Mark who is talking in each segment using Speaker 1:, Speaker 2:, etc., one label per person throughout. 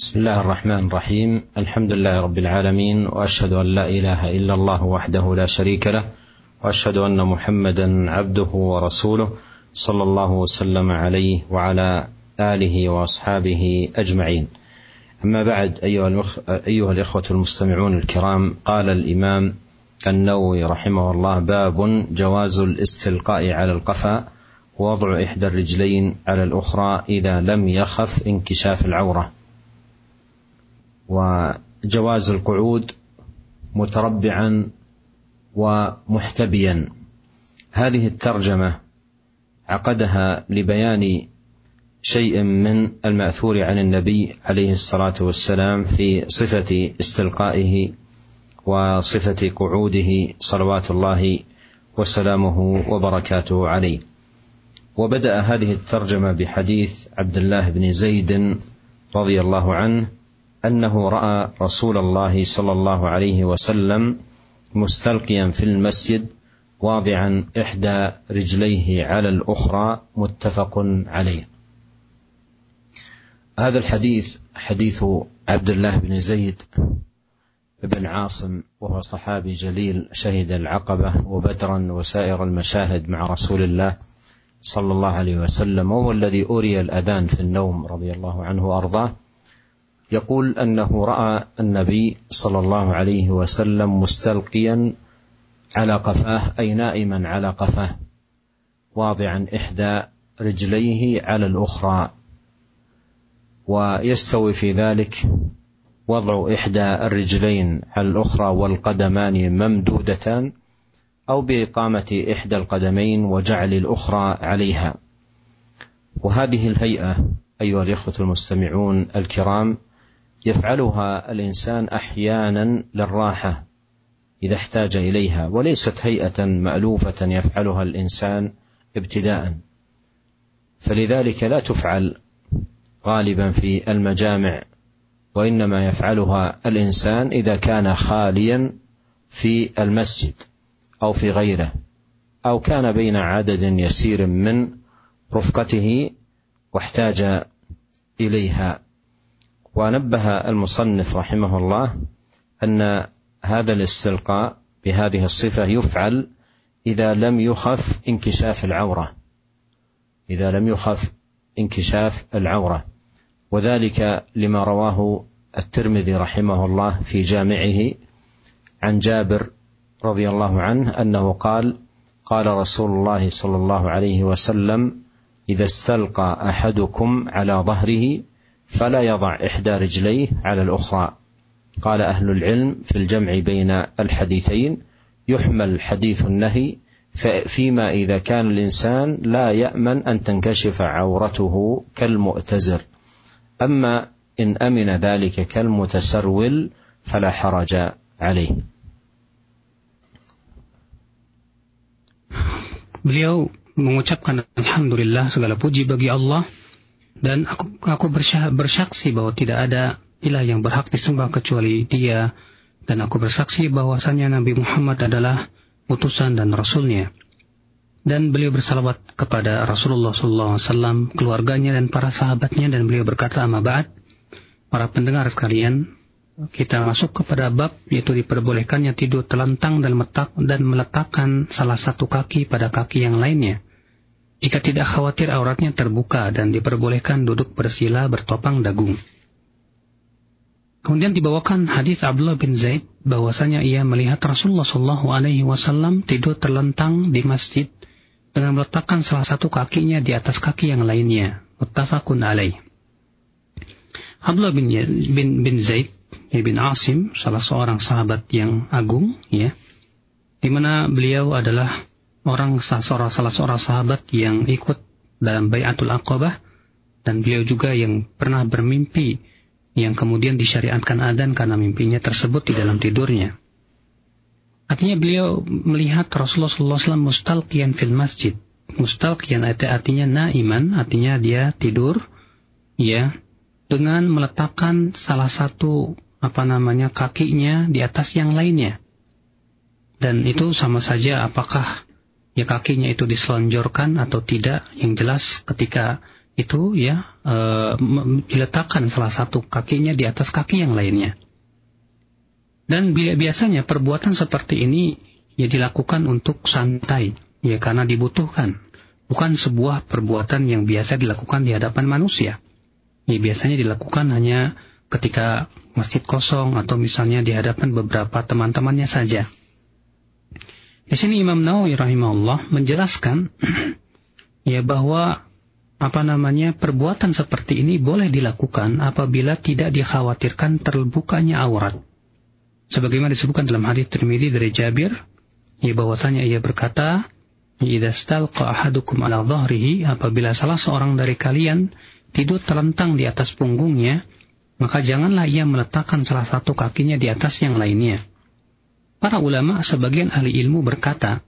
Speaker 1: بسم الله الرحمن الرحيم. الحمد لله رب العالمين وأشهد أن لا إله إلا الله وحده لا شريك له وأشهد أن محمدا عبده ورسوله صلى الله وسلم عليه وعلى آله وأصحابه أجمعين. أما بعد أيها الأخ... أيها الإخوة المستمعون الكرام قال الإمام النووي رحمه الله باب جواز الاستلقاء على القفا ووضع إحدى الرجلين على الأخرى إذا لم يخف انكشاف العورة. وجواز القعود متربعا ومحتبيا. هذه الترجمة عقدها لبيان شيء من المأثور عن النبي عليه الصلاة والسلام في صفة استلقائه وصفة قعوده صلوات الله وسلامه وبركاته عليه. وبدأ هذه الترجمة بحديث عبد الله بن زيد رضي الله عنه أنه رأى رسول الله صلى الله عليه وسلم مستلقيا في المسجد واضعا إحدى رجليه على الأخرى متفق عليه. هذا الحديث حديث عبد الله بن زيد بن عاصم وهو صحابي جليل شهد العقبة وبدرا وسائر المشاهد مع رسول الله صلى الله عليه وسلم وهو الذي أري الأذان في النوم رضي الله عنه وأرضاه. يقول أنه رأى النبي صلى الله عليه وسلم مستلقيا على قفاه أي نائما على قفاه واضعا إحدى رجليه على الأخرى ويستوي في ذلك وضع إحدى الرجلين على الأخرى والقدمان ممدودتان أو بإقامة إحدى القدمين وجعل الأخرى عليها. وهذه الهيئة أيها الإخوة المستمعون الكرام يفعلها الإنسان أحيانا للراحة إذا احتاج إليها وليست هيئة مألوفة يفعلها الإنسان ابتداء. فلذلك لا تفعل غالبا في المجامع وإنما يفعلها الإنسان إذا كان خاليا في المسجد أو في غيره أو كان بين عدد يسير من رفقته واحتاج إليها. ونبه المصنف رحمه الله أن هذا الاستلقاء بهذه الصفة يفعل إذا لم يخف انكشاف العورة. إذا لم يخف انكشاف العورة. وذلك لما رواه الترمذي رحمه الله في جامعه عن جابر رضي الله عنه أنه قال قال رسول الله صلى الله عليه وسلم إذا استلقى أحدكم على ظهره فلا يضع إحدى رجليه على الأخرى. قال أهل العلم في الجمع بين الحديثين يحمل حديث النهي فيما إذا كان الإنسان لا يأمن أن تنكشف عورته كالمؤتزر. أما إن أمن ذلك كالمتسرول فلا حرج عليه.
Speaker 2: Beliau mengucapkan Alhamdulillah segala puji bagi Allah. Dan aku, aku bersaksi bahwa tidak ada ilah yang berhak disembah kecuali dia. Dan aku bersaksi bahwasanya Nabi Muhammad adalah utusan dan rasulnya. Dan beliau bersalawat kepada Rasulullah SAW, keluarganya dan para sahabatnya. Dan beliau berkata, Amma ba'd, para pendengar sekalian, kita masuk kepada bab yaitu diperbolehkannya tidur telentang dan, metak, dan meletakkan salah satu kaki pada kaki yang lainnya jika tidak khawatir auratnya terbuka dan diperbolehkan duduk bersila bertopang dagu. Kemudian dibawakan hadis Abdullah bin Zaid bahwasanya ia melihat Rasulullah Shallallahu Alaihi Wasallam tidur terlentang di masjid dengan meletakkan salah satu kakinya di atas kaki yang lainnya. Muttafaqun alaih. Abdullah bin, bin, bin Zaid ya bin Asim, salah seorang sahabat yang agung, ya, di mana beliau adalah orang salah seorang sahabat yang ikut dalam bayatul aqabah dan beliau juga yang pernah bermimpi yang kemudian disyariatkan adan karena mimpinya tersebut di dalam tidurnya. Artinya beliau melihat Rasulullah SAW mustalqiyan fil masjid. Mustalqiyan artinya naiman, artinya dia tidur, ya, dengan meletakkan salah satu apa namanya kakinya di atas yang lainnya. Dan itu sama saja apakah ya kakinya itu diselonjorkan atau tidak. Yang jelas ketika itu ya e, diletakkan salah satu kakinya di atas kaki yang lainnya. Dan biasanya perbuatan seperti ini ya dilakukan untuk santai, ya karena dibutuhkan, bukan sebuah perbuatan yang biasa dilakukan di hadapan manusia. Ya biasanya dilakukan hanya ketika masjid kosong atau misalnya di hadapan beberapa teman-temannya saja. Di sini Imam Nawawi rahimahullah menjelaskan ya bahwa apa namanya perbuatan seperti ini boleh dilakukan apabila tidak dikhawatirkan terbukanya aurat. Sebagaimana disebutkan dalam hadis Tirmidzi dari Jabir, ya bahwasanya ia berkata, "Idza stalqa ahadukum ala dhahrihi, apabila salah seorang dari kalian tidur terlentang di atas punggungnya, maka janganlah ia meletakkan salah satu kakinya di atas yang lainnya." Para ulama sebagian ahli ilmu berkata,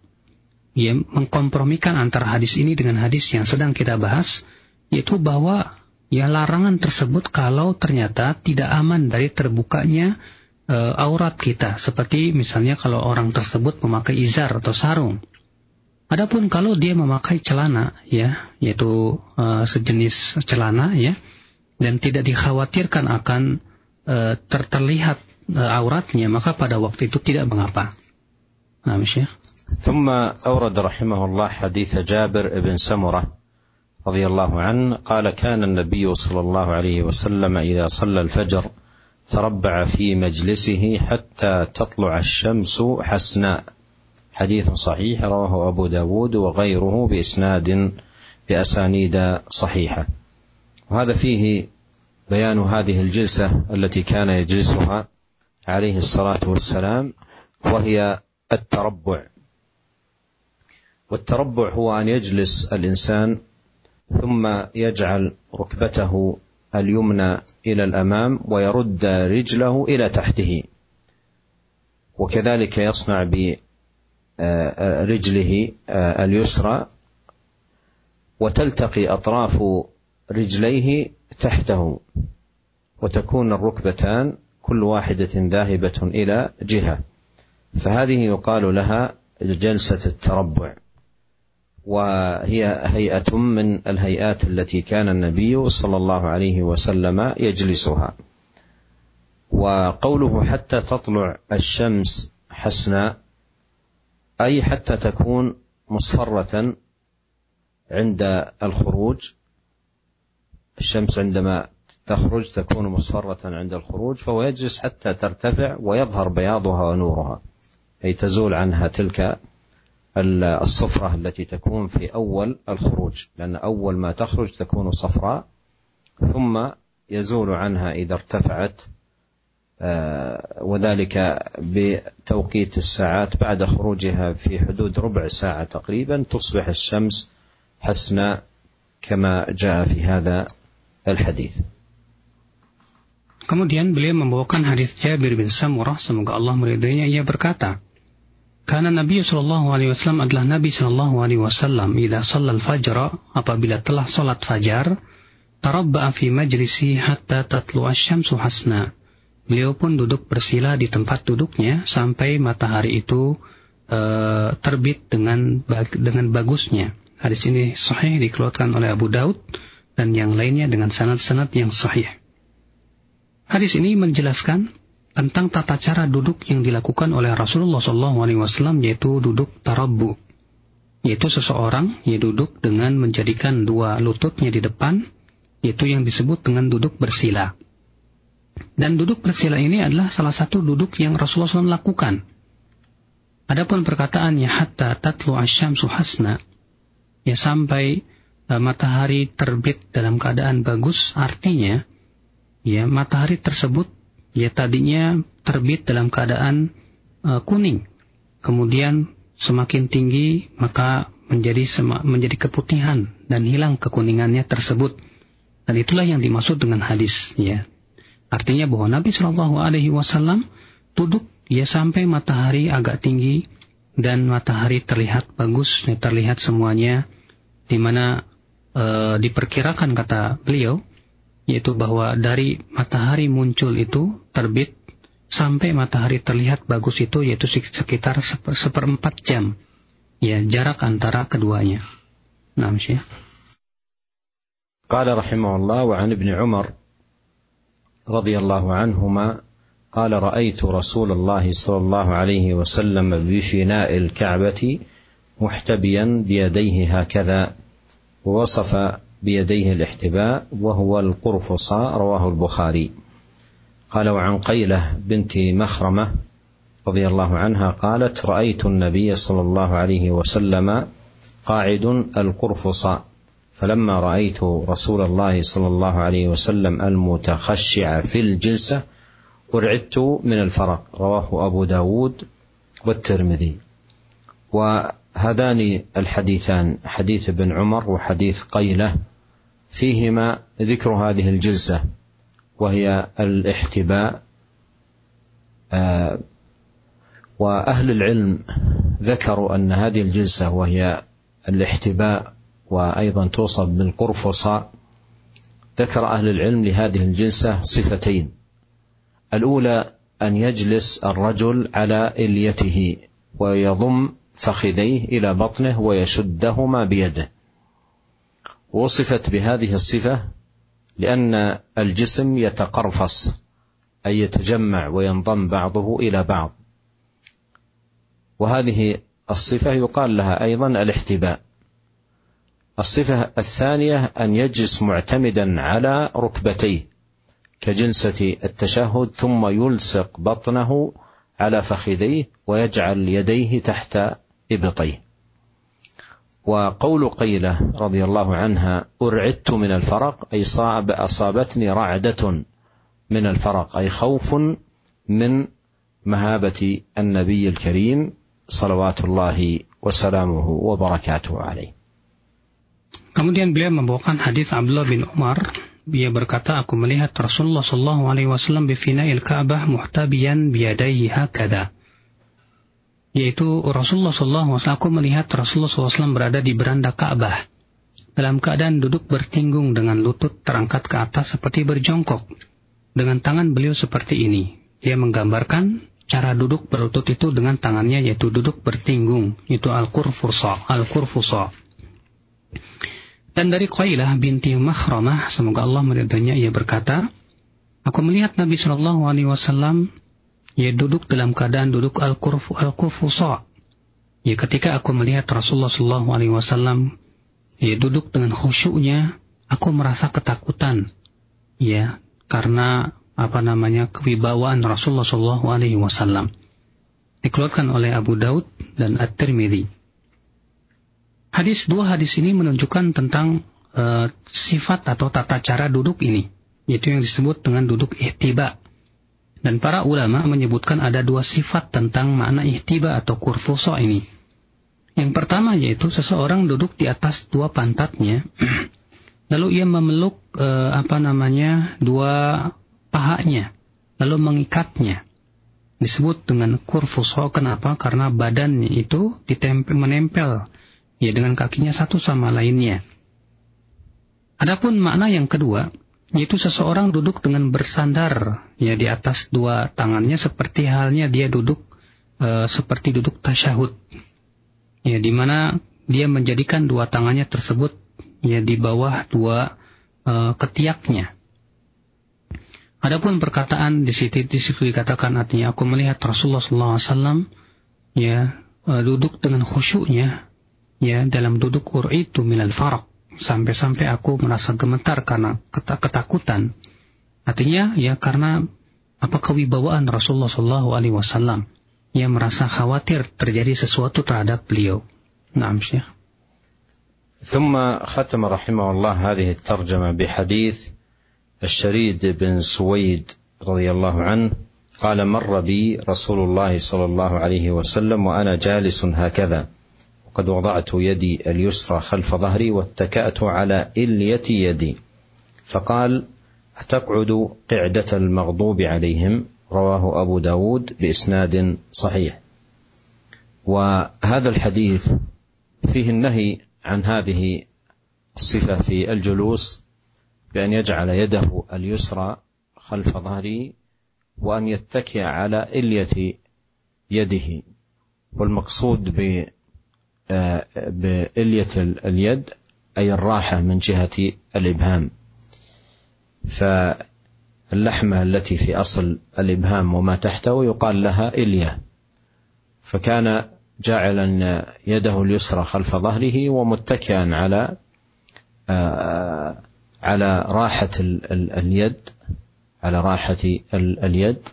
Speaker 2: ia mengkompromikan antara hadis ini dengan hadis yang sedang kita bahas, yaitu bahwa ya larangan tersebut kalau ternyata tidak aman dari terbukanya e, aurat kita, seperti misalnya kalau orang tersebut memakai izar atau sarung. Adapun kalau dia memakai celana, ya, yaitu e, sejenis celana, ya, dan tidak dikhawatirkan akan e, terlihat e, auratnya, maka pada waktu itu tidak mengapa.
Speaker 1: Nah, Syekh. ثم أورد رحمه الله حديث جابر بن سمرة رضي الله عنه قال كان النبي صلى الله عليه وسلم إذا صلى الفجر تربع في مجلسه حتى تطلع الشمس حسناء حديث صحيح رواه أبو داود وغيره بإسناد بأسانيد صحيحة وهذا فيه بيان هذه الجلسة التي كان يجلسها عليه الصلاة والسلام وهي التربع. والتربع هو أن يجلس الإنسان ثم يجعل ركبته اليمنى إلى الأمام ويرد رجله إلى تحته. وكذلك يصنع برجله اليسرى وتلتقي أطراف رجليه تحته وتكون الركبتان كل واحدة ذاهبة إلى جهة. فهذه يقال لها جلسة التربع وهي هيئة من الهيئات التي كان النبي صلى الله عليه وسلم يجلسها. وقوله حتى تطلع الشمس حسنا أي حتى تكون مصفرة عند الخروج الشمس عندما تخرج تكون مصفرة عند الخروج فهو يجلس حتى ترتفع ويظهر بياضها ونورها أي تزول عنها تلك الصفرة التي تكون في أول الخروج لأن أول ما تخرج تكون صفراء ثم يزول عنها إذا ارتفعت وذلك بتوقيت الساعات بعد خروجها في حدود ربع ساعة تقريبا تصبح الشمس حسناء كما جاء في هذا الحديث.
Speaker 2: Kemudian beliau membawakan hadis Jabir bin Samurah semoga Allah meridainya ia berkata Karena Nabi Shallallahu Alaihi Wasallam adalah Nabi Shallallahu Alaihi Wasallam. Ida salal fajr apabila telah salat fajar, tarabba fi majlisi hatta tatlu asyamsu hasna. Beliau pun duduk bersila di tempat duduknya sampai matahari itu uh, terbit dengan dengan bagusnya. Hadis ini sahih dikeluarkan oleh Abu Daud dan yang lainnya dengan sanad-sanad yang sahih. Hadis ini menjelaskan tentang tata cara duduk yang dilakukan oleh Rasulullah SAW yaitu duduk tarabu yaitu seseorang yang duduk dengan menjadikan dua lututnya di depan yaitu yang disebut dengan duduk bersila. Dan duduk bersila ini adalah salah satu duduk yang Rasulullah SAW lakukan. Adapun perkataannya hatta tatlu asyam suhasna ya sampai uh, matahari terbit dalam keadaan bagus artinya ya matahari tersebut ya tadinya terbit dalam keadaan uh, kuning, kemudian semakin tinggi maka menjadi menjadi keputihan dan hilang kekuningannya tersebut. Dan itulah yang dimaksud dengan hadis ya. Artinya bahwa Nabi Shallallahu alaihi wasallam duduk ya sampai matahari agak tinggi dan matahari terlihat bagus, ya, terlihat semuanya di mana e, diperkirakan kata beliau yaitu bahwa dari matahari muncul itu terbit sampai matahari terlihat bagus itu yaitu sekitar seper, seperempat jam ya jarak antara keduanya. Nah, Syekh.
Speaker 1: قال رحمه الله وعن ابن عمر رضي الله عنهما قال رايت رسول الله صلى الله عليه وسلم بفناء الكعبه محتبيا بيديه هكذا ووصف بيديه الاحتباء وهو القرفصاء رواه البخاري. قال وعن قيلة بنت مخرمة رضي الله عنها قالت رأيت النبي صلى الله عليه وسلم قاعد القرفصاء فلما رأيت رسول الله صلى الله عليه وسلم المتخشع في الجلسة أرعدت من الفرق. رواه أبو داود والترمذي. وهذان الحديثان حديث ابن عمر وحديث قيلة فيهما ذكر هذه الجلسة وهي الاحتباء آه، وأهل العلم ذكروا أن هذه الجلسة وهي الاحتباء وأيضا توصف بالقرفصاء. ذكر أهل العلم لهذه الجلسة صفتين. الأولى أن يجلس الرجل على إليته ويضم فخذيه إلى بطنه ويشدهما بيده. وصفت بهذه الصفة لأن الجسم يتقرفص أي يتجمع وينضم بعضه إلى بعض. وهذه الصفة يقال لها أيضا الاحتباء. الصفة الثانية أن يجلس معتمدا على ركبتيه كجلسة التشهد ثم يلصق بطنه على فخذيه ويجعل يديه تحت إبطيه. وقول قيله رضي الله عنها ارعدت من الفرق اي صاب اصابتني رعده من الفرق اي خوف من مهابه النبي الكريم صلوات الله وسلامه وبركاته عليه
Speaker 2: Kemudian beliau membawakan hadis Abdullah bin Umar. Dia berkata, aku melihat Rasulullah Shallallahu Alaihi Wasallam bifinail Ka'bah muhtabiyan biyadaihi hakada. Yaitu Rasulullah Wasallam, aku melihat Rasulullah SAW berada di beranda Ka'bah dalam keadaan duduk bertinggung dengan lutut terangkat ke atas seperti berjongkok. Dengan tangan beliau seperti ini. Dia menggambarkan cara duduk berlutut itu dengan tangannya yaitu duduk bertinggung. Itu al-kurfusa. Al-kurfusa. Dan dari Qailah binti Makhramah, semoga Allah meridainya, ia berkata, Aku melihat Nabi Shallallahu Alaihi Wasallam ia duduk dalam keadaan duduk al-kurfu al-kurfusa. Ya ketika aku melihat Rasulullah Shallallahu Alaihi Wasallam ia duduk dengan khusyuknya, aku merasa ketakutan. Ya, karena apa namanya kewibawaan Rasulullah Shallallahu Alaihi Wasallam. Dikeluarkan oleh Abu Daud dan At-Tirmidzi. Hadis dua hadis ini menunjukkan tentang uh, sifat atau tata cara duduk ini, yaitu yang disebut dengan duduk ihtiba. Dan para ulama menyebutkan ada dua sifat tentang makna ihtiba atau kurfuso ini. Yang pertama yaitu seseorang duduk di atas dua pantatnya, lalu ia memeluk uh, apa namanya dua pahanya, lalu mengikatnya. Disebut dengan kurfuso. Kenapa? Karena badannya itu ditempel menempel ya dengan kakinya satu sama lainnya. Adapun makna yang kedua, yaitu seseorang duduk dengan bersandar ya di atas dua tangannya seperti halnya dia duduk e, seperti duduk tasyahud. Ya di mana dia menjadikan dua tangannya tersebut ya di bawah dua e, ketiaknya. Adapun perkataan di situ di situ dikatakan artinya aku melihat Rasulullah SAW ya e, duduk dengan khusyuknya ya dalam duduk itu minal farak sampai-sampai aku merasa gemetar karena ketakutan artinya ya karena apa kewibawaan Rasulullah Shallallahu Alaihi Wasallam yang merasa khawatir terjadi sesuatu terhadap beliau. Naam Syekh.
Speaker 1: ثم ختم رحمه الله هذه الترجمة بحديث الشريد بن سويد رضي الله عنه قال مر بي رسول الله صلى الله عليه وسلم وأنا جالس هكذا قد وضعت يدي اليسرى خلف ظهري واتكأت على إلية يدي. فقال أتقعد قعدة المغضوب عليهم؟ رواه أبو داود بإسناد صحيح. وهذا الحديث فيه النهي عن هذه الصفة في الجلوس بأن يجعل يده اليسرى خلف ظهره وأن يتكئ على إلية يده. والمقصود بإلية اليد أي الراحة من جهة الإبهام. فاللحمة التي في أصل الإبهام وما تحته يقال لها إلية. فكان جاعلا يده اليسرى خلف ظهره ومتكئا على آه، على راحة اليد على راحة اليد.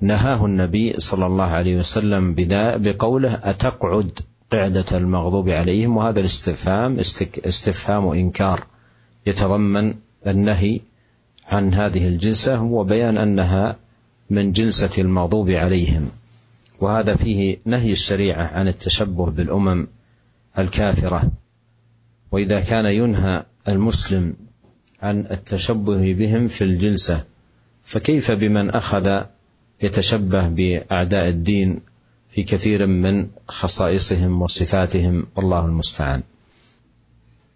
Speaker 1: فنهاه النبي صلى الله عليه وسلم بقوله أتقعد قعدة المغضوب عليهم وهذا الاستفهام استفهام إنكار. يتضمن النهي عن هذه الجلسة وبيان أنها من جلسة المغضوب عليهم. وهذا فيه نهي الشريعة عن التشبه بالأمم الكافرة. وإذا كان ينهى المسلم عن التشبه بهم في الجلسة فكيف بمن أخذ يتشبه بأعداء الدين في كثير من خصائصهم وصفاتهم والله المستعان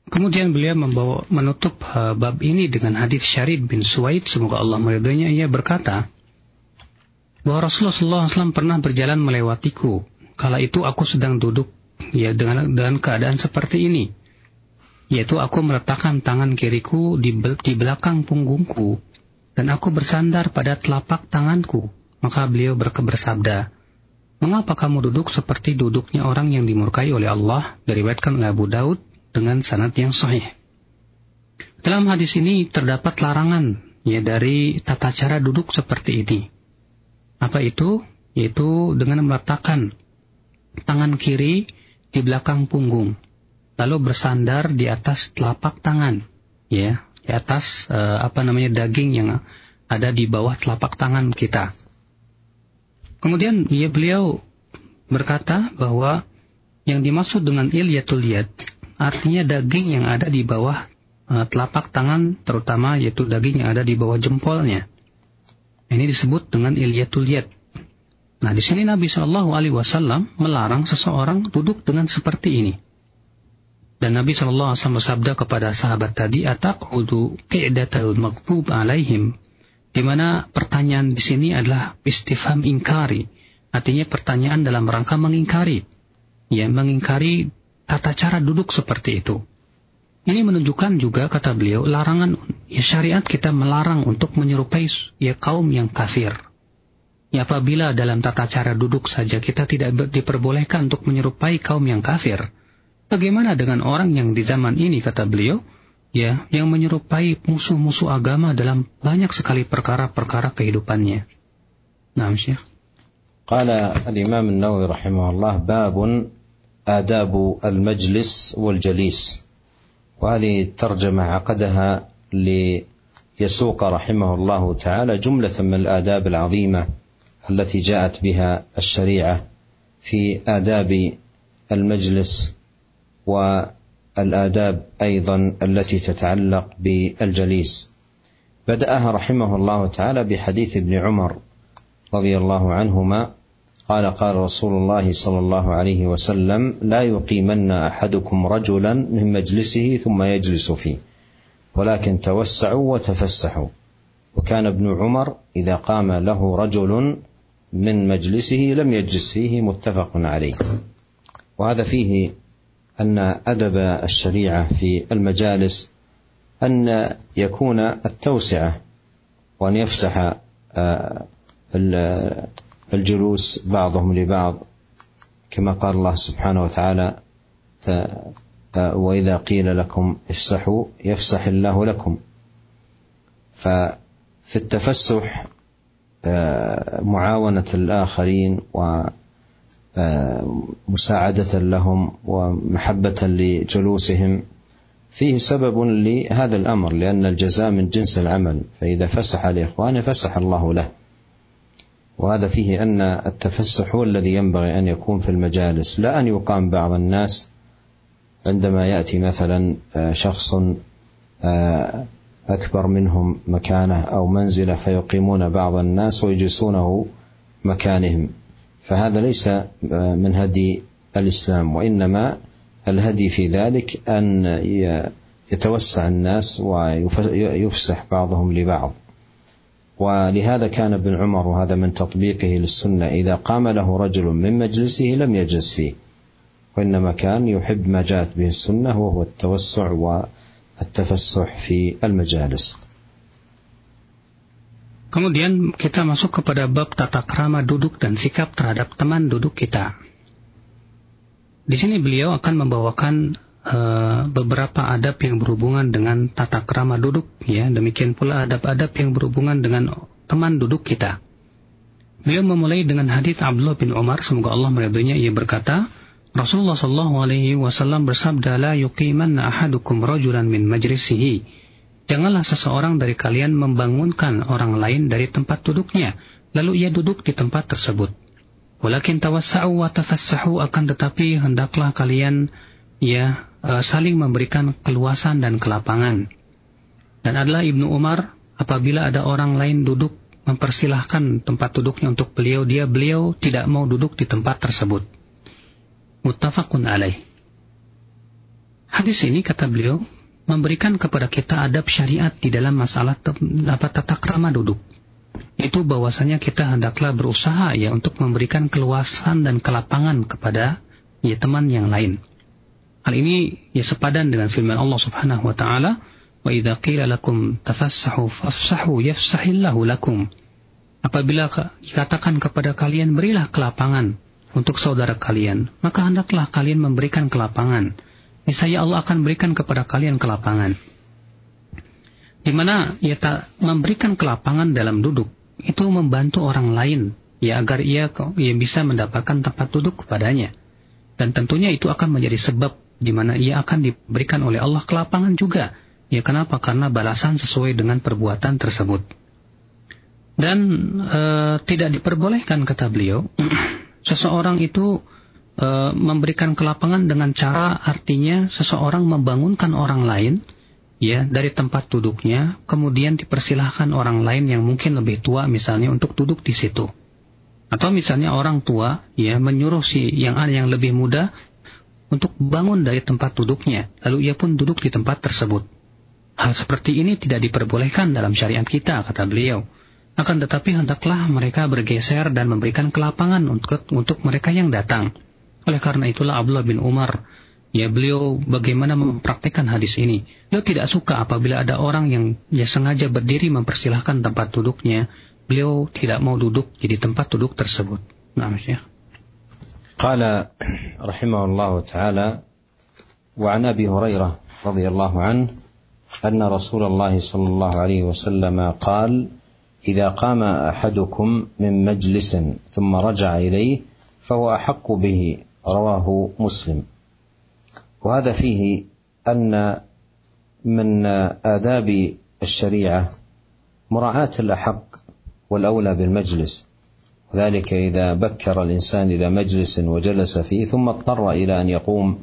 Speaker 2: Kemudian beliau membawa menutup uh, bab ini dengan hadis Syarib bin Suwaid semoga Allah meridhoinya ia berkata bahwa Rasulullah SAW pernah berjalan melewatiku kala itu aku sedang duduk ya dengan dengan keadaan seperti ini yaitu aku meletakkan tangan kiriku di, di belakang punggungku dan aku bersandar pada telapak tanganku maka beliau berkebersabda Mengapa kamu duduk seperti duduknya orang yang dimurkai oleh Allah? Diriwayatkan oleh Abu Daud dengan sanad yang sahih. Dalam hadis ini terdapat larangan ya dari tata cara duduk seperti ini. Apa itu? Yaitu dengan meletakkan tangan kiri di belakang punggung, lalu bersandar di atas telapak tangan, ya, di atas uh, apa namanya daging yang ada di bawah telapak tangan kita. Kemudian ya beliau berkata bahwa yang dimaksud dengan ilyatul yad artinya daging yang ada di bawah uh, telapak tangan terutama yaitu daging yang ada di bawah jempolnya. Ini disebut dengan ilyatul yad. Nah, di sini Nabi Shallallahu alaihi wasallam melarang seseorang duduk dengan seperti ini. Dan Nabi Shallallahu alaihi wasallam bersabda kepada sahabat tadi, "Ataqudu qi'datal maghdub alaihim?" Di mana pertanyaan di sini adalah istifham ingkari, artinya pertanyaan dalam rangka mengingkari, ya mengingkari tata cara duduk seperti itu. Ini menunjukkan juga kata beliau larangan ya syariat kita melarang untuk menyerupai ya kaum yang kafir. Ya apabila dalam tata cara duduk saja kita tidak diperbolehkan untuk menyerupai kaum yang kafir. Bagaimana dengan orang yang di zaman ini kata beliau ya yang menyerupai musuh-musuh agama dalam banyak sekali perkara-perkara kehidupannya. Nah, Syekh.
Speaker 1: الإمام النووي رحمه الله باب آداب المجلس والجليس وهذه الترجمة عقدها ليسوق رحمه الله تعالى جملة من الآداب العظيمة التي جاءت بها الشريعة في آداب المجلس الآداب أيضا التي تتعلق بالجليس. بدأها رحمه الله تعالى بحديث ابن عمر رضي الله عنهما قال قال رسول الله صلى الله عليه وسلم لا يقيمن أحدكم رجلا من مجلسه ثم يجلس فيه ولكن توسعوا وتفسحوا. وكان ابن عمر إذا قام له رجل من مجلسه لم يجلس فيه متفق عليه. وهذا فيه أن أدب الشريعة في المجالس أن يكون التوسعة وأن يفسح آه، الجلوس بعضهم لبعض. كما قال الله سبحانه وتعالى وإذا قيل لكم افسحوا يفسح الله لكم. ففي التفسح آه، معاونة الآخرين و مساعدة لهم ومحبة لجلوسهم. فيه سبب لهذا الأمر لأن الجزاء من جنس العمل فإذا فسح لإخوانه فسح الله له. وهذا فيه أن التفسح هو الذي ينبغي أن يكون في المجالس لا أن يقام بعض الناس عندما يأتي مثلا شخص أكبر منهم مكانه أو منزلة فيقيمون بعض الناس ويجلسونه مكانهم. فهذا ليس من هدي الإسلام وإنما الهدي في ذلك أن يتوسع الناس ويفسح بعضهم لبعض. ولهذا كان ابن عمر وهذا من تطبيقه للسنة إذا قام له رجل من مجلسه لم يجلس فيه وإنما كان يحب ما جاءت به السنة وهو التوسع والتفسح في المجالس.
Speaker 2: Kemudian kita masuk kepada bab tata krama duduk dan sikap terhadap teman duduk kita. Di sini beliau akan membawakan uh, beberapa adab yang berhubungan dengan tata krama duduk, ya. Demikian pula adab-adab yang berhubungan dengan teman duduk kita. Beliau memulai dengan hadis Abdullah bin Umar, semoga Allah meridhoinya, ia berkata, Rasulullah Shallallahu Alaihi Wasallam bersabda, "La yuqimanna ahadukum rajulan min majlisihi." Janganlah seseorang dari kalian membangunkan orang lain dari tempat duduknya, lalu ia duduk di tempat tersebut. Walakin tawassa'u wa tafassahu akan tetapi hendaklah kalian ya uh, saling memberikan keluasan dan kelapangan. Dan adalah Ibnu Umar apabila ada orang lain duduk mempersilahkan tempat duduknya untuk beliau, dia beliau tidak mau duduk di tempat tersebut muttafaqun alaih. Hadis ini kata beliau memberikan kepada kita adab syariat di dalam masalah apa tata krama duduk. Itu bahwasanya kita hendaklah berusaha ya untuk memberikan keluasan dan kelapangan kepada ya teman yang lain. Hal ini ya sepadan dengan firman Allah Subhanahu wa taala, "Wa idza qila lakum tafassahu fafsahu yafsahillahu lakum." Apabila dikatakan kepada kalian berilah kelapangan, untuk saudara kalian, maka hendaklah kalian memberikan kelapangan. Niscaya Allah akan berikan kepada kalian kelapangan. Di mana ia tak memberikan kelapangan dalam duduk, itu membantu orang lain, ya agar ia, ia bisa mendapatkan tempat duduk kepadanya. Dan tentunya itu akan menjadi sebab di mana ia akan diberikan oleh Allah kelapangan juga. Ya kenapa? Karena balasan sesuai dengan perbuatan tersebut. Dan e, tidak diperbolehkan kata beliau seseorang itu e, memberikan kelapangan dengan cara artinya seseorang membangunkan orang lain ya dari tempat duduknya kemudian dipersilahkan orang lain yang mungkin lebih tua misalnya untuk duduk di situ. Atau misalnya orang tua ya menyuruh si yang yang lebih muda untuk bangun dari tempat duduknya lalu ia pun duduk di tempat tersebut. Hal seperti ini tidak diperbolehkan dalam syariat kita kata beliau. Akan tetapi hendaklah mereka bergeser dan memberikan kelapangan untuk, untuk mereka yang datang. Oleh karena itulah Abdullah bin Umar, ya beliau bagaimana mempraktikkan hadis ini. Beliau tidak suka apabila ada orang yang ya sengaja berdiri mempersilahkan tempat duduknya. Beliau tidak mau duduk di tempat duduk tersebut. Nah, Syekh.
Speaker 1: قال رحمه الله تعالى وعن ابي هريره رضي الله عنه ان رسول الله صلى الله عليه وسلم قال اذا قام احدكم من مجلس ثم رجع اليه فهو احق به رواه مسلم. وهذا فيه أن من آداب الشريعة مراعاة الأحق والأولى بالمجلس. ذلك إذا بكر الإنسان إلى مجلس وجلس فيه ثم اضطر إلى أن يقوم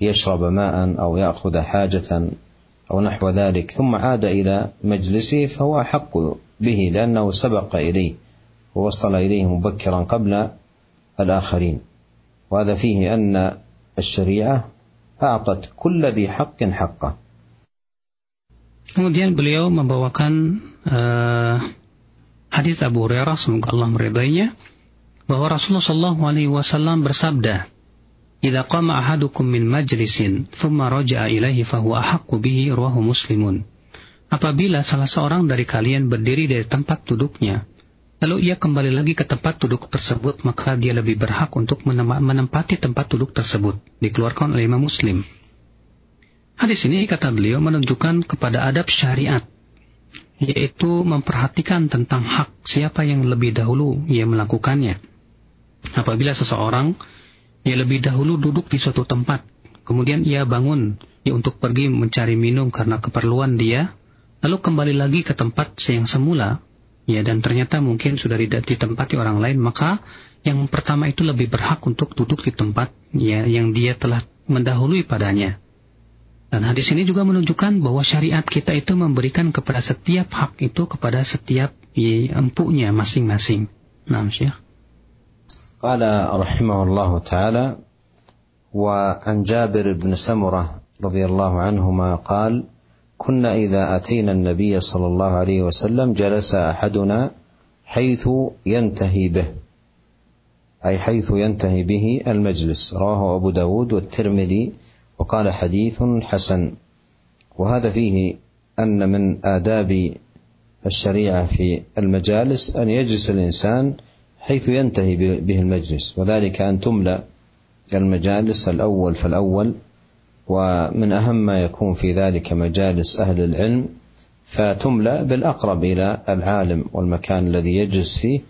Speaker 1: ليشرب ماء أو يأخذ حاجة أو نحو ذلك ثم عاد إلى مجلسه فهو أحق به لأنه سبق إليه ووصل إليه مبكرا قبل الآخرين. وهذا فيه أن الشريعة أعطت كل ذي حق حقه
Speaker 2: Kemudian beliau membawakan uh, hadis Abu Hurairah semoga Allah meridainya bahwa Rasulullah Shallallahu Alaihi Wasallam bersabda, "Jika qama ahadukum min majlisin, thumma raja'a ilaihi fahuwa ahaqqu bihi ruahu muslimun." Apabila salah seorang dari kalian berdiri dari tempat duduknya, lalu ia kembali lagi ke tempat duduk tersebut, maka dia lebih berhak untuk menempati tempat duduk tersebut. Dikeluarkan oleh Imam Muslim. Hadis ini, kata beliau, menunjukkan kepada adab syariat, yaitu memperhatikan tentang hak siapa yang lebih dahulu ia melakukannya. Apabila seseorang ia lebih dahulu duduk di suatu tempat, kemudian ia bangun ya untuk pergi mencari minum karena keperluan dia, lalu kembali lagi ke tempat yang semula, ya dan ternyata mungkin sudah tidak ditempati orang lain, maka yang pertama itu lebih berhak untuk duduk di tempat ya yang dia telah mendahului padanya. Dan hadis ini juga menunjukkan bahwa syariat kita itu memberikan kepada setiap hak itu kepada setiap ya, empuknya masing-masing. Nah, Syekh.
Speaker 1: قال رحمه الله تعالى وعن جابر بن سمره رضي الله عنهما قال كنا إذا أتينا النبي صلى الله عليه وسلم جلس أحدنا حيث ينتهي به. أي حيث ينتهي به المجلس. رواه أبو داود والترمذي وقال حديث حسن. وهذا فيه أن من آداب الشريعة في المجالس أن يجلس الإنسان حيث ينتهي به المجلس. وذلك أن تملأ المجالس الأول فالأول ومن أهم ما يكون في ذلك مجالس أهل العلم فتملأ بالأقرب إلى العالم والمكان الذي يجلس فيه.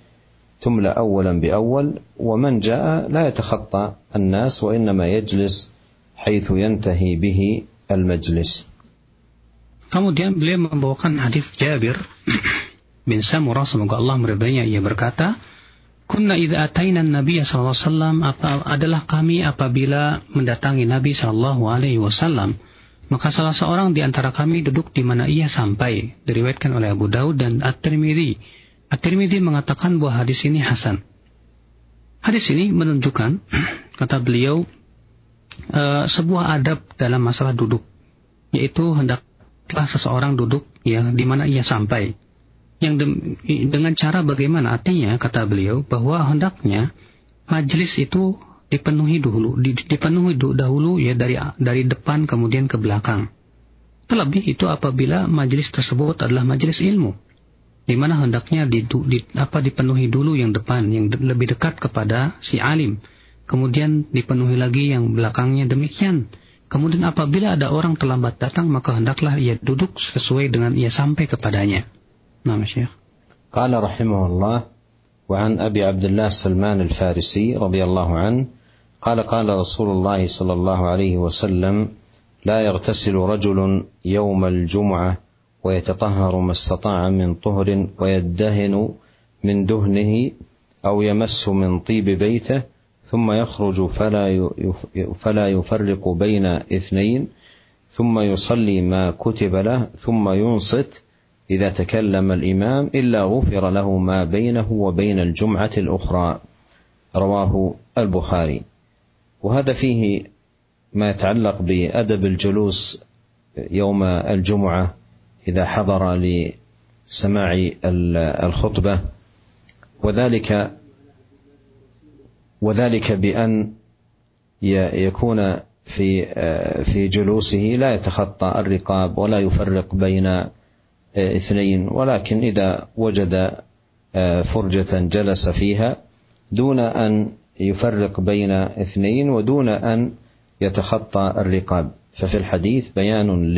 Speaker 1: تملأ أولا بأول ومن جاء لا يتخطى الناس وإنما يجلس حيث ينتهي به المجلس.
Speaker 2: Kemudian beliau membawakan hadis Jabir bin Samurah. Semoga Allah meridainya. Ia berkata Kunna idza ataina Nabi sallallahu alaihi adalah kami apabila mendatangi Nabi sallallahu alaihi wasallam. Maka salah seorang di antara kami duduk di mana ia sampai diriwayatkan oleh Abu Daud dan At-Tirmidzi. At-Tirmidzi mengatakan bahwa hadis ini hasan. Hadis ini menunjukkan kata beliau uh, sebuah adab dalam masalah duduk yaitu hendaklah seseorang duduk ya di mana ia sampai yang de dengan cara bagaimana? Artinya kata beliau bahwa hendaknya majelis itu dipenuhi dulu di, dipenuhi dahulu ya dari dari depan kemudian ke belakang. Terlebih itu apabila majelis tersebut adalah majelis ilmu di mana hendaknya di, di, apa dipenuhi dulu yang depan yang de, lebih dekat kepada si alim. Kemudian dipenuhi lagi yang belakangnya demikian. Kemudian apabila ada orang terlambat datang maka hendaklah ia duduk sesuai dengan ia sampai kepadanya نعم شيخ.
Speaker 1: قال رحمه الله وعن أبي عبد الله سلمان الفارسي رضي الله عنه قال قال رسول الله صلى الله عليه وسلم لا يغتسل رجل يوم الجمعة ويتطهر ما استطاع من طهر ويدهن من دهنه أو يمس من طيب بيته ثم يخرج فلا فلا يفرق بين اثنين ثم يصلي ما كتب له ثم ينصت إذا تكلم الإمام إلا غفر له ما بينه وبين الجمعة الأخرى. رواه البخاري. وهذا فيه ما يتعلق بأدب الجلوس يوم الجمعة إذا حضر لسماع الخطبة. وذلك وذلك بأن يكون في في جلوسه لا يتخطى الرقاب ولا يفرق بين اثنين ولكن إذا وجد آه، فرجة جلس فيها دون أن يفرق بين اثنين ودون أن يتخطى الرقاب. ففي الحديث بيان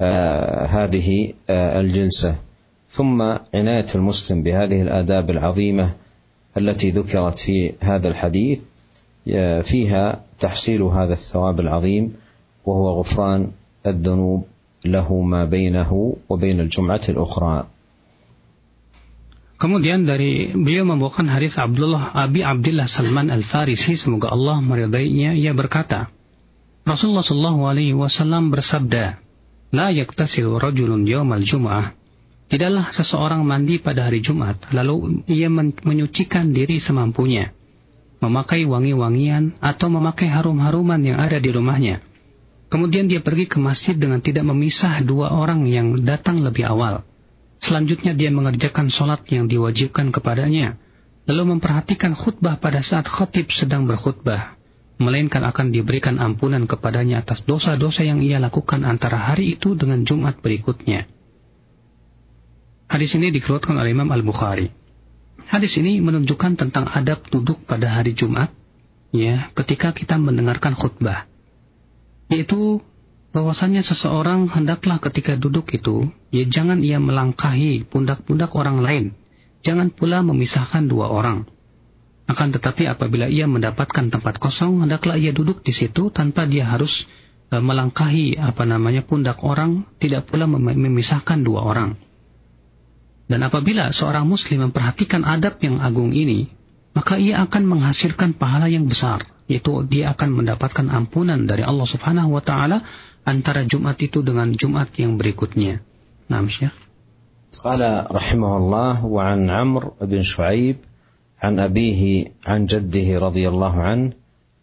Speaker 1: لهذه آه، الجلسة. ثم عناية المسلم بهذه الآداب العظيمة التي ذكرت في هذا الحديث آه، فيها تحصيل هذا الثواب العظيم وهو غفران الذنوب. له ما بينه وبين الجمعة الأخرى
Speaker 2: Kemudian dari beliau membawakan hadis Abdullah Abi Abdullah Salman Al Farisi semoga Allah meridainya ia berkata Rasulullah Shallallahu Alaihi Wasallam bersabda La yaktasil rajulun yawmal jum'ah Tidaklah seseorang mandi pada hari Jumat lalu ia menyucikan diri semampunya memakai wangi-wangian atau memakai harum-haruman yang ada di rumahnya Kemudian dia pergi ke masjid dengan tidak memisah dua orang yang datang lebih awal. Selanjutnya dia mengerjakan sholat yang diwajibkan kepadanya, lalu memperhatikan khutbah pada saat khotib sedang berkhutbah, melainkan akan diberikan ampunan kepadanya atas dosa-dosa yang ia lakukan antara hari itu dengan Jumat berikutnya. Hadis ini dikeluarkan oleh Imam Al-Bukhari. Hadis ini menunjukkan tentang adab duduk pada hari Jumat, ya, ketika kita mendengarkan khutbah yaitu bahwasanya seseorang hendaklah ketika duduk itu ya jangan ia melangkahi pundak-pundak orang lain. Jangan pula memisahkan dua orang. Akan tetapi apabila ia mendapatkan tempat kosong hendaklah ia duduk di situ tanpa dia harus e, melangkahi apa namanya pundak orang tidak pula mem memisahkan dua orang. Dan apabila seorang muslim memperhatikan adab yang agung ini maka ia akan menghasilkan pahala yang besar yaitu dia akan mendapatkan ampunan dari Allah Subhanahu wa taala antara Jumat itu dengan Jumat yang berikutnya. Naam Syekh.
Speaker 1: قال رحمه الله وعن عمرو بن شعيب عن أبيه عن جده رضي الله عنه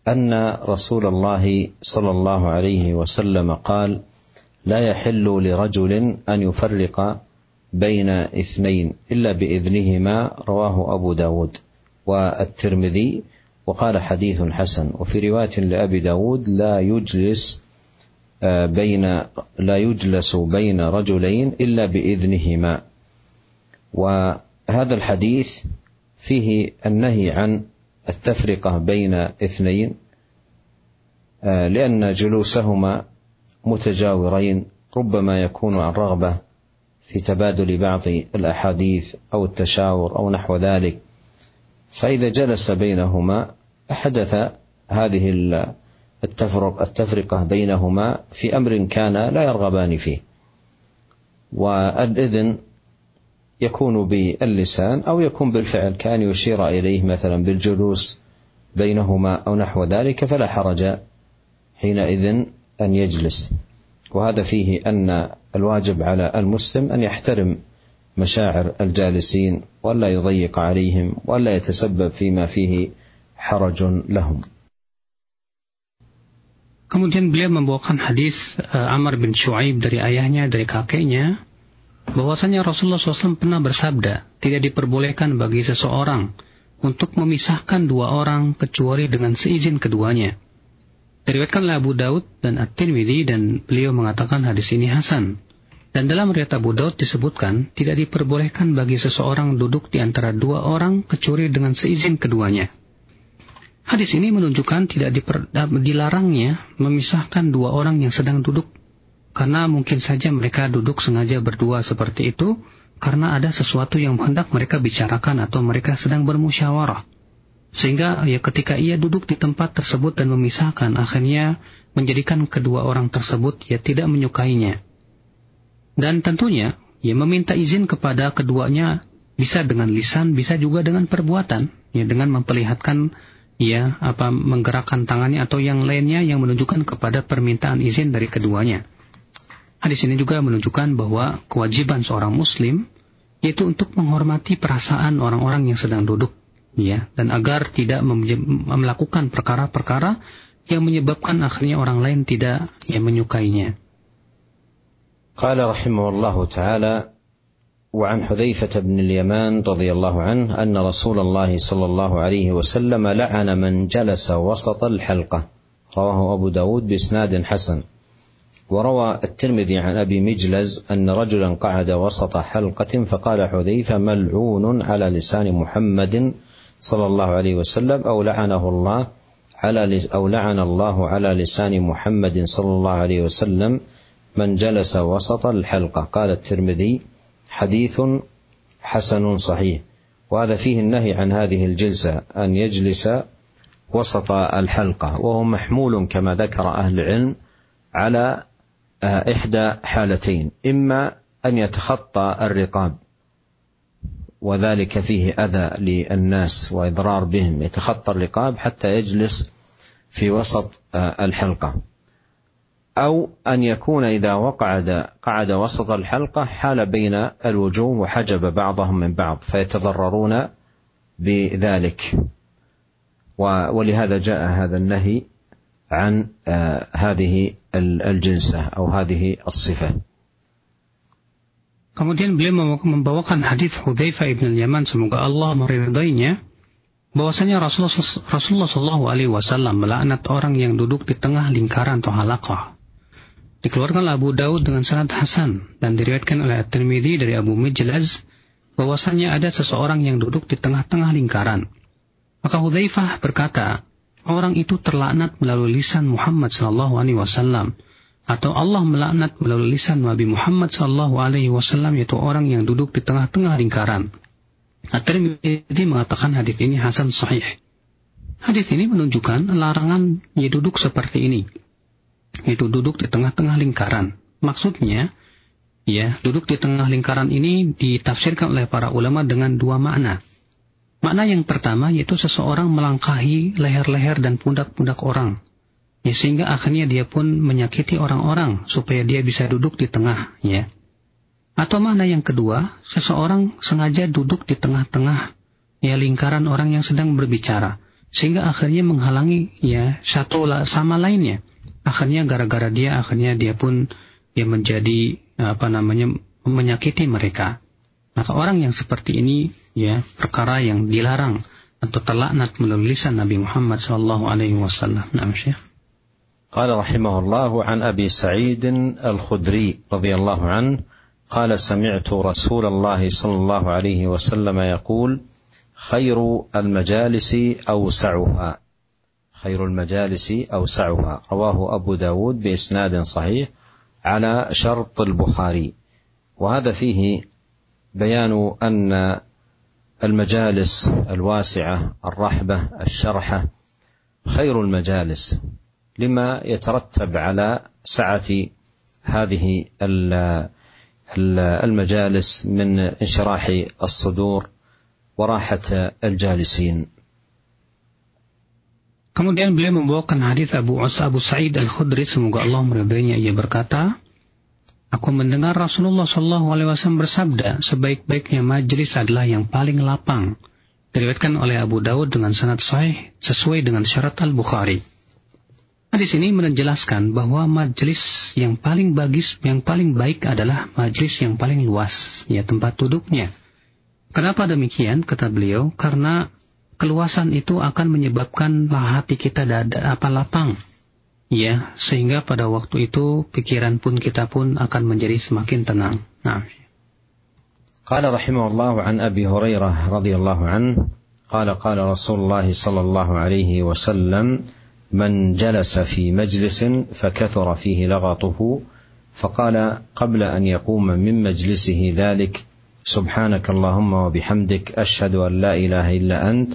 Speaker 1: أن رسول الله صلى الله عليه وسلم قال لا يحل لرجل أن يفرق بين اثنين إلا بإذنهما رواه أبو داود والترمذي وقال حديث حسن. وفي رواية لأبي داود لا يجلس آه، بين لا يجلس بين رجلين إلا بإذنهما. وهذا الحديث فيه النهي عن التفرقة بين اثنين آه، لأن جلوسهما متجاورين ربما يكون عن رغبة في تبادل بعض الأحاديث أو التشاور أو نحو ذلك. فإذا جلس بينهما حدث هذه التفرق التفرقة بينهما في أمر كان لا يرغبان فيه. والإذن يكون باللسان أو يكون بالفعل. كأن يشير إليه مثلا بالجلوس بينهما أو نحو ذلك فلا حرج حينئذ أن يجلس. وهذا فيه أن الواجب على المسلم أن يحترم مشاعر الجالسين ولا يضيق عليهم ولا يتسبب فيما فيه حرج لهم
Speaker 2: Kemudian beliau membawakan hadis uh, Amr bin Shu'aib dari ayahnya, dari kakeknya, bahwasanya Rasulullah SAW pernah bersabda, tidak diperbolehkan bagi seseorang untuk memisahkan dua orang kecuali dengan seizin keduanya. Diriwayatkan oleh Abu Daud dan At-Tirmidzi dan beliau mengatakan hadis ini hasan. Dan dalam riwayat Abu Daud disebutkan tidak diperbolehkan bagi seseorang duduk di antara dua orang kecuali dengan seizin keduanya. Hadis ini menunjukkan tidak diper, dilarangnya memisahkan dua orang yang sedang duduk karena mungkin saja mereka duduk sengaja berdua seperti itu karena ada sesuatu yang hendak mereka bicarakan atau mereka sedang bermusyawarah. Sehingga ya ketika ia duduk di tempat tersebut dan memisahkan akhirnya menjadikan kedua orang tersebut ya tidak menyukainya. Dan tentunya ya meminta izin kepada keduanya bisa dengan lisan, bisa juga dengan perbuatan, ya dengan memperlihatkan ya apa menggerakkan tangannya atau yang lainnya yang menunjukkan kepada permintaan izin dari keduanya. Hadis ini juga menunjukkan bahwa kewajiban seorang muslim yaitu untuk menghormati perasaan orang-orang yang sedang duduk ya dan agar tidak melakukan perkara-perkara yang menyebabkan akhirnya orang lain tidak ya menyukainya.
Speaker 1: Qala rahimahullahu taala وعن حذيفة بن اليمان رضي الله عنه أن رسول الله صلى الله عليه وسلم لعن من جلس وسط الحلقة. رواه أبو داود بإسناد حسن. وروى الترمذي عن أبي مجلز أن رجلا قعد وسط حلقة فقال حذيفة ملعون على لسان محمد صلى الله عليه وسلم أو لعنه الله على أو لعن الله على لسان محمد صلى الله عليه وسلم من جلس وسط الحلقة. قال الترمذي حديث حسن صحيح. وهذا فيه النهي عن هذه الجلسة أن يجلس وسط الحلقة. وهو محمول كما ذكر أهل العلم على آه، إحدى حالتين. إما أن يتخطى الرقاب وذلك فيه أذى للناس وإضرار بهم يتخطى الرقاب حتى يجلس في وسط آه، الحلقة. أو أن يكون إذا وقعد قعد وسط الحلقة حال بين الوجوه وحجب بعضهم من بعض فيتضررون بذلك ولهذا جاء هذا النهي عن هذه الجنسة أو هذه الصفة
Speaker 2: Kemudian beliau membawakan hadis Hudzaifah ibn Yaman semoga Allah meridainya bahwasanya Rasulullah Rasulullah Shallallahu alaihi wasallam melaknat orang yang duduk di tengah lingkaran atau halaqah Dikeluarkan Abu Daud dengan sanad Hasan dan diriwayatkan oleh At-Tirmidzi dari Abu Mijlaz bahwasanya ada seseorang yang duduk di tengah-tengah lingkaran. Maka Hudzaifah berkata, orang itu terlaknat melalui lisan Muhammad sallallahu alaihi wasallam atau Allah melaknat melalui lisan Nabi Muhammad sallallahu alaihi wasallam yaitu orang yang duduk di tengah-tengah lingkaran. At-Tirmidzi mengatakan hadis ini hasan sahih. Hadis ini menunjukkan larangan ia duduk seperti ini itu duduk di tengah-tengah lingkaran. Maksudnya, ya, duduk di tengah lingkaran ini ditafsirkan oleh para ulama dengan dua makna. Makna yang pertama yaitu seseorang melangkahi leher-leher dan pundak-pundak orang. Ya, sehingga akhirnya dia pun menyakiti orang-orang supaya dia bisa duduk di tengah, ya. Atau makna yang kedua, seseorang sengaja duduk di tengah-tengah ya lingkaran orang yang sedang berbicara sehingga akhirnya menghalangi ya satu sama lainnya akhirnya gara-gara dia akhirnya dia pun dia menjadi apa namanya menyakiti mereka maka orang yang seperti ini ya perkara yang dilarang atau terlaknat melalui lisan Nabi Muhammad sallallahu alaihi wasallam. Nah, Syekh.
Speaker 1: قال رحمه الله عن ابي سعيد الخدري رضي الله عنه قال سمعت رسول الله صلى الله عليه وسلم يقول خير المجالس اوسعها خير المجالس أوسعها. رواه أبو داود بإسناد صحيح على شرط البخاري. وهذا فيه بيان أن المجالس الواسعة الرحبة الشرحة خير المجالس لما يترتب على سعة هذه المجالس من انشراح الصدور وراحة الجالسين.
Speaker 2: Kemudian beliau membawakan hadis Abu Abu Sa'id Al-Khudri semoga Allah meridainya ia berkata Aku mendengar Rasulullah Shallallahu Alaihi Wasallam bersabda, sebaik-baiknya majelis adalah yang paling lapang. Diriwayatkan oleh Abu Dawud dengan sanad sahih sesuai dengan syarat Al Bukhari. Hadis ini menjelaskan bahwa majelis yang paling bagis, yang paling baik adalah majelis yang paling luas, ya tempat duduknya. Kenapa demikian? Kata beliau, karena keluasan itu akan menyebabkan hati kita dada apa lapang Ya, sehingga pada waktu itu pikiran pun kita pun akan menjadi semakin tenang. Nah.
Speaker 1: قال رحمه الله عن ابي هريره رضي الله عنه قال قال رسول الله صلى الله عليه وسلم من جلس في مجلس فكثر فيه لغطه فقال قبل ان يقوم من مجلسه ذلك سبحانك اللهم وبحمدك أشهد أن لا إله إلا أنت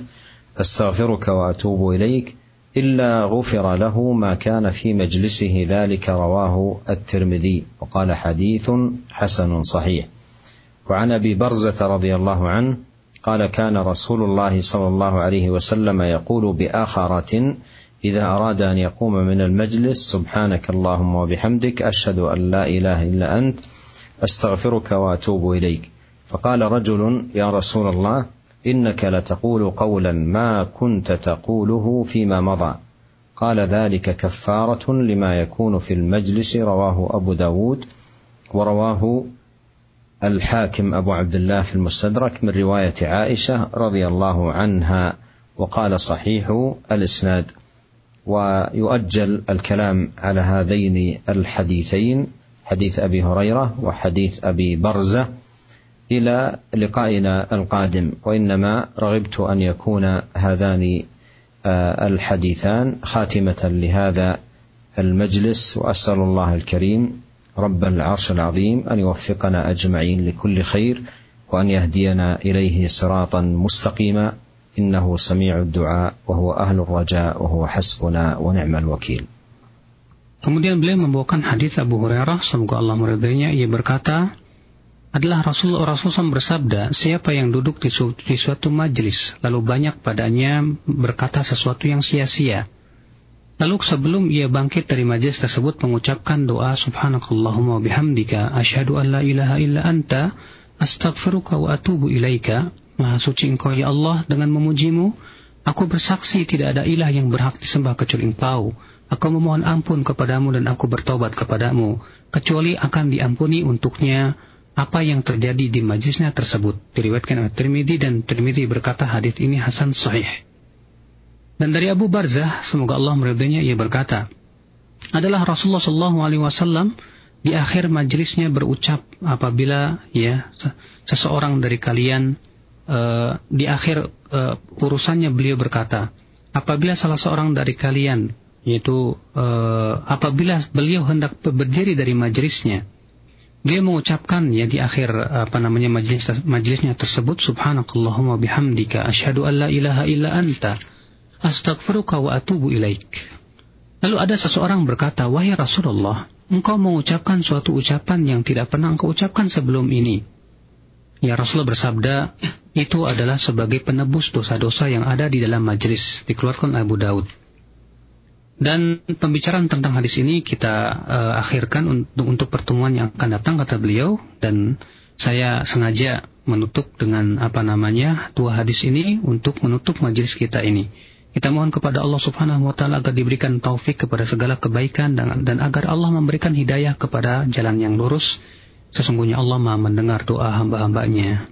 Speaker 1: أستغفرك وأتوب إليك. إلا غفر له ما كان في مجلسه ذلك رواه الترمذي وقال حديث حسن صحيح. وعن أبي برزة رضي الله عنه قال كان رسول الله صلى الله عليه وسلم يقول بآخرة إذا أراد أن يقوم من المجلس سبحانك اللهم وبحمدك أشهد أن لا إله إلا أنت أستغفرك وأتوب إليك. فقال رجل يا رسول الله إنك لتقول قولا ما كنت تقوله فيما مضى. قال ذلك كفارة لما يكون في المجلس رواه أبو داود ورواه الحاكم أبو عبد الله في المستدرك من رواية عائشة رضي الله عنها وقال صحيح الإسناد ويؤجل الكلام على هذين الحديثين حديث أبي هريرة وحديث أبي برزة إلى لقائنا القادم وإنما رغبت أن يكون هذان الحديثان خاتمة لهذا المجلس وأسأل الله الكريم رب العرش العظيم أن يوفقنا أجمعين لكل خير وأن يهدينا إليه صراطا مستقيما إنه سميع الدعاء وهو أهل الرجاء وهو حسبنا ونعم الوكيل.
Speaker 2: Kemudian beliau membawakan hadis Abu Hurairah, semoga Allah meridainya, ia berkata, adalah Rasul Rasul bersabda, siapa yang duduk di, su, di suatu majelis, lalu banyak padanya berkata sesuatu yang sia-sia. Lalu sebelum ia bangkit dari majelis tersebut mengucapkan doa Subhanakallahumma bihamdika asyhadu an la ilaha illa anta astaghfiruka wa atubu ilaika. Maha suci engkau ya Allah dengan memujimu. Aku bersaksi tidak ada ilah yang berhak disembah kecuali engkau. Aku memohon ampun kepadamu dan aku bertobat kepadamu. Kecuali akan diampuni untuknya apa yang terjadi di majlisnya tersebut. Diriwayatkan oleh Tirmidzi dan Tirmidzi berkata hadis ini hasan sahih. Dan dari Abu Barzah, semoga Allah meridainya, ia berkata, adalah Rasulullah Wasallam di akhir majlisnya berucap apabila ya seseorang dari kalian uh, di akhir uh, urusannya beliau berkata, apabila salah seorang dari kalian yaitu uh, apabila beliau hendak berdiri dari majlisnya dia mengucapkan ya di akhir apa namanya majlis majlisnya tersebut subhanakallahumma bihamdika asyhadu an la ilaha illa anta astaghfiruka wa atubu ilaik. Lalu ada seseorang berkata, "Wahai Rasulullah, engkau mengucapkan suatu ucapan yang tidak pernah engkau ucapkan sebelum ini." Ya Rasulullah bersabda, itu adalah sebagai penebus dosa-dosa yang ada di dalam majlis, dikeluarkan Abu Daud. Dan pembicaraan tentang hadis ini kita uh, akhirkan untuk, untuk pertemuan yang akan datang kata beliau dan saya sengaja menutup dengan apa namanya dua hadis ini untuk menutup majelis kita ini. Kita mohon kepada Allah Subhanahu wa taala agar diberikan taufik kepada segala kebaikan dan, dan agar Allah memberikan hidayah kepada jalan yang lurus. Sesungguhnya Allah Maha mendengar doa hamba-hambanya.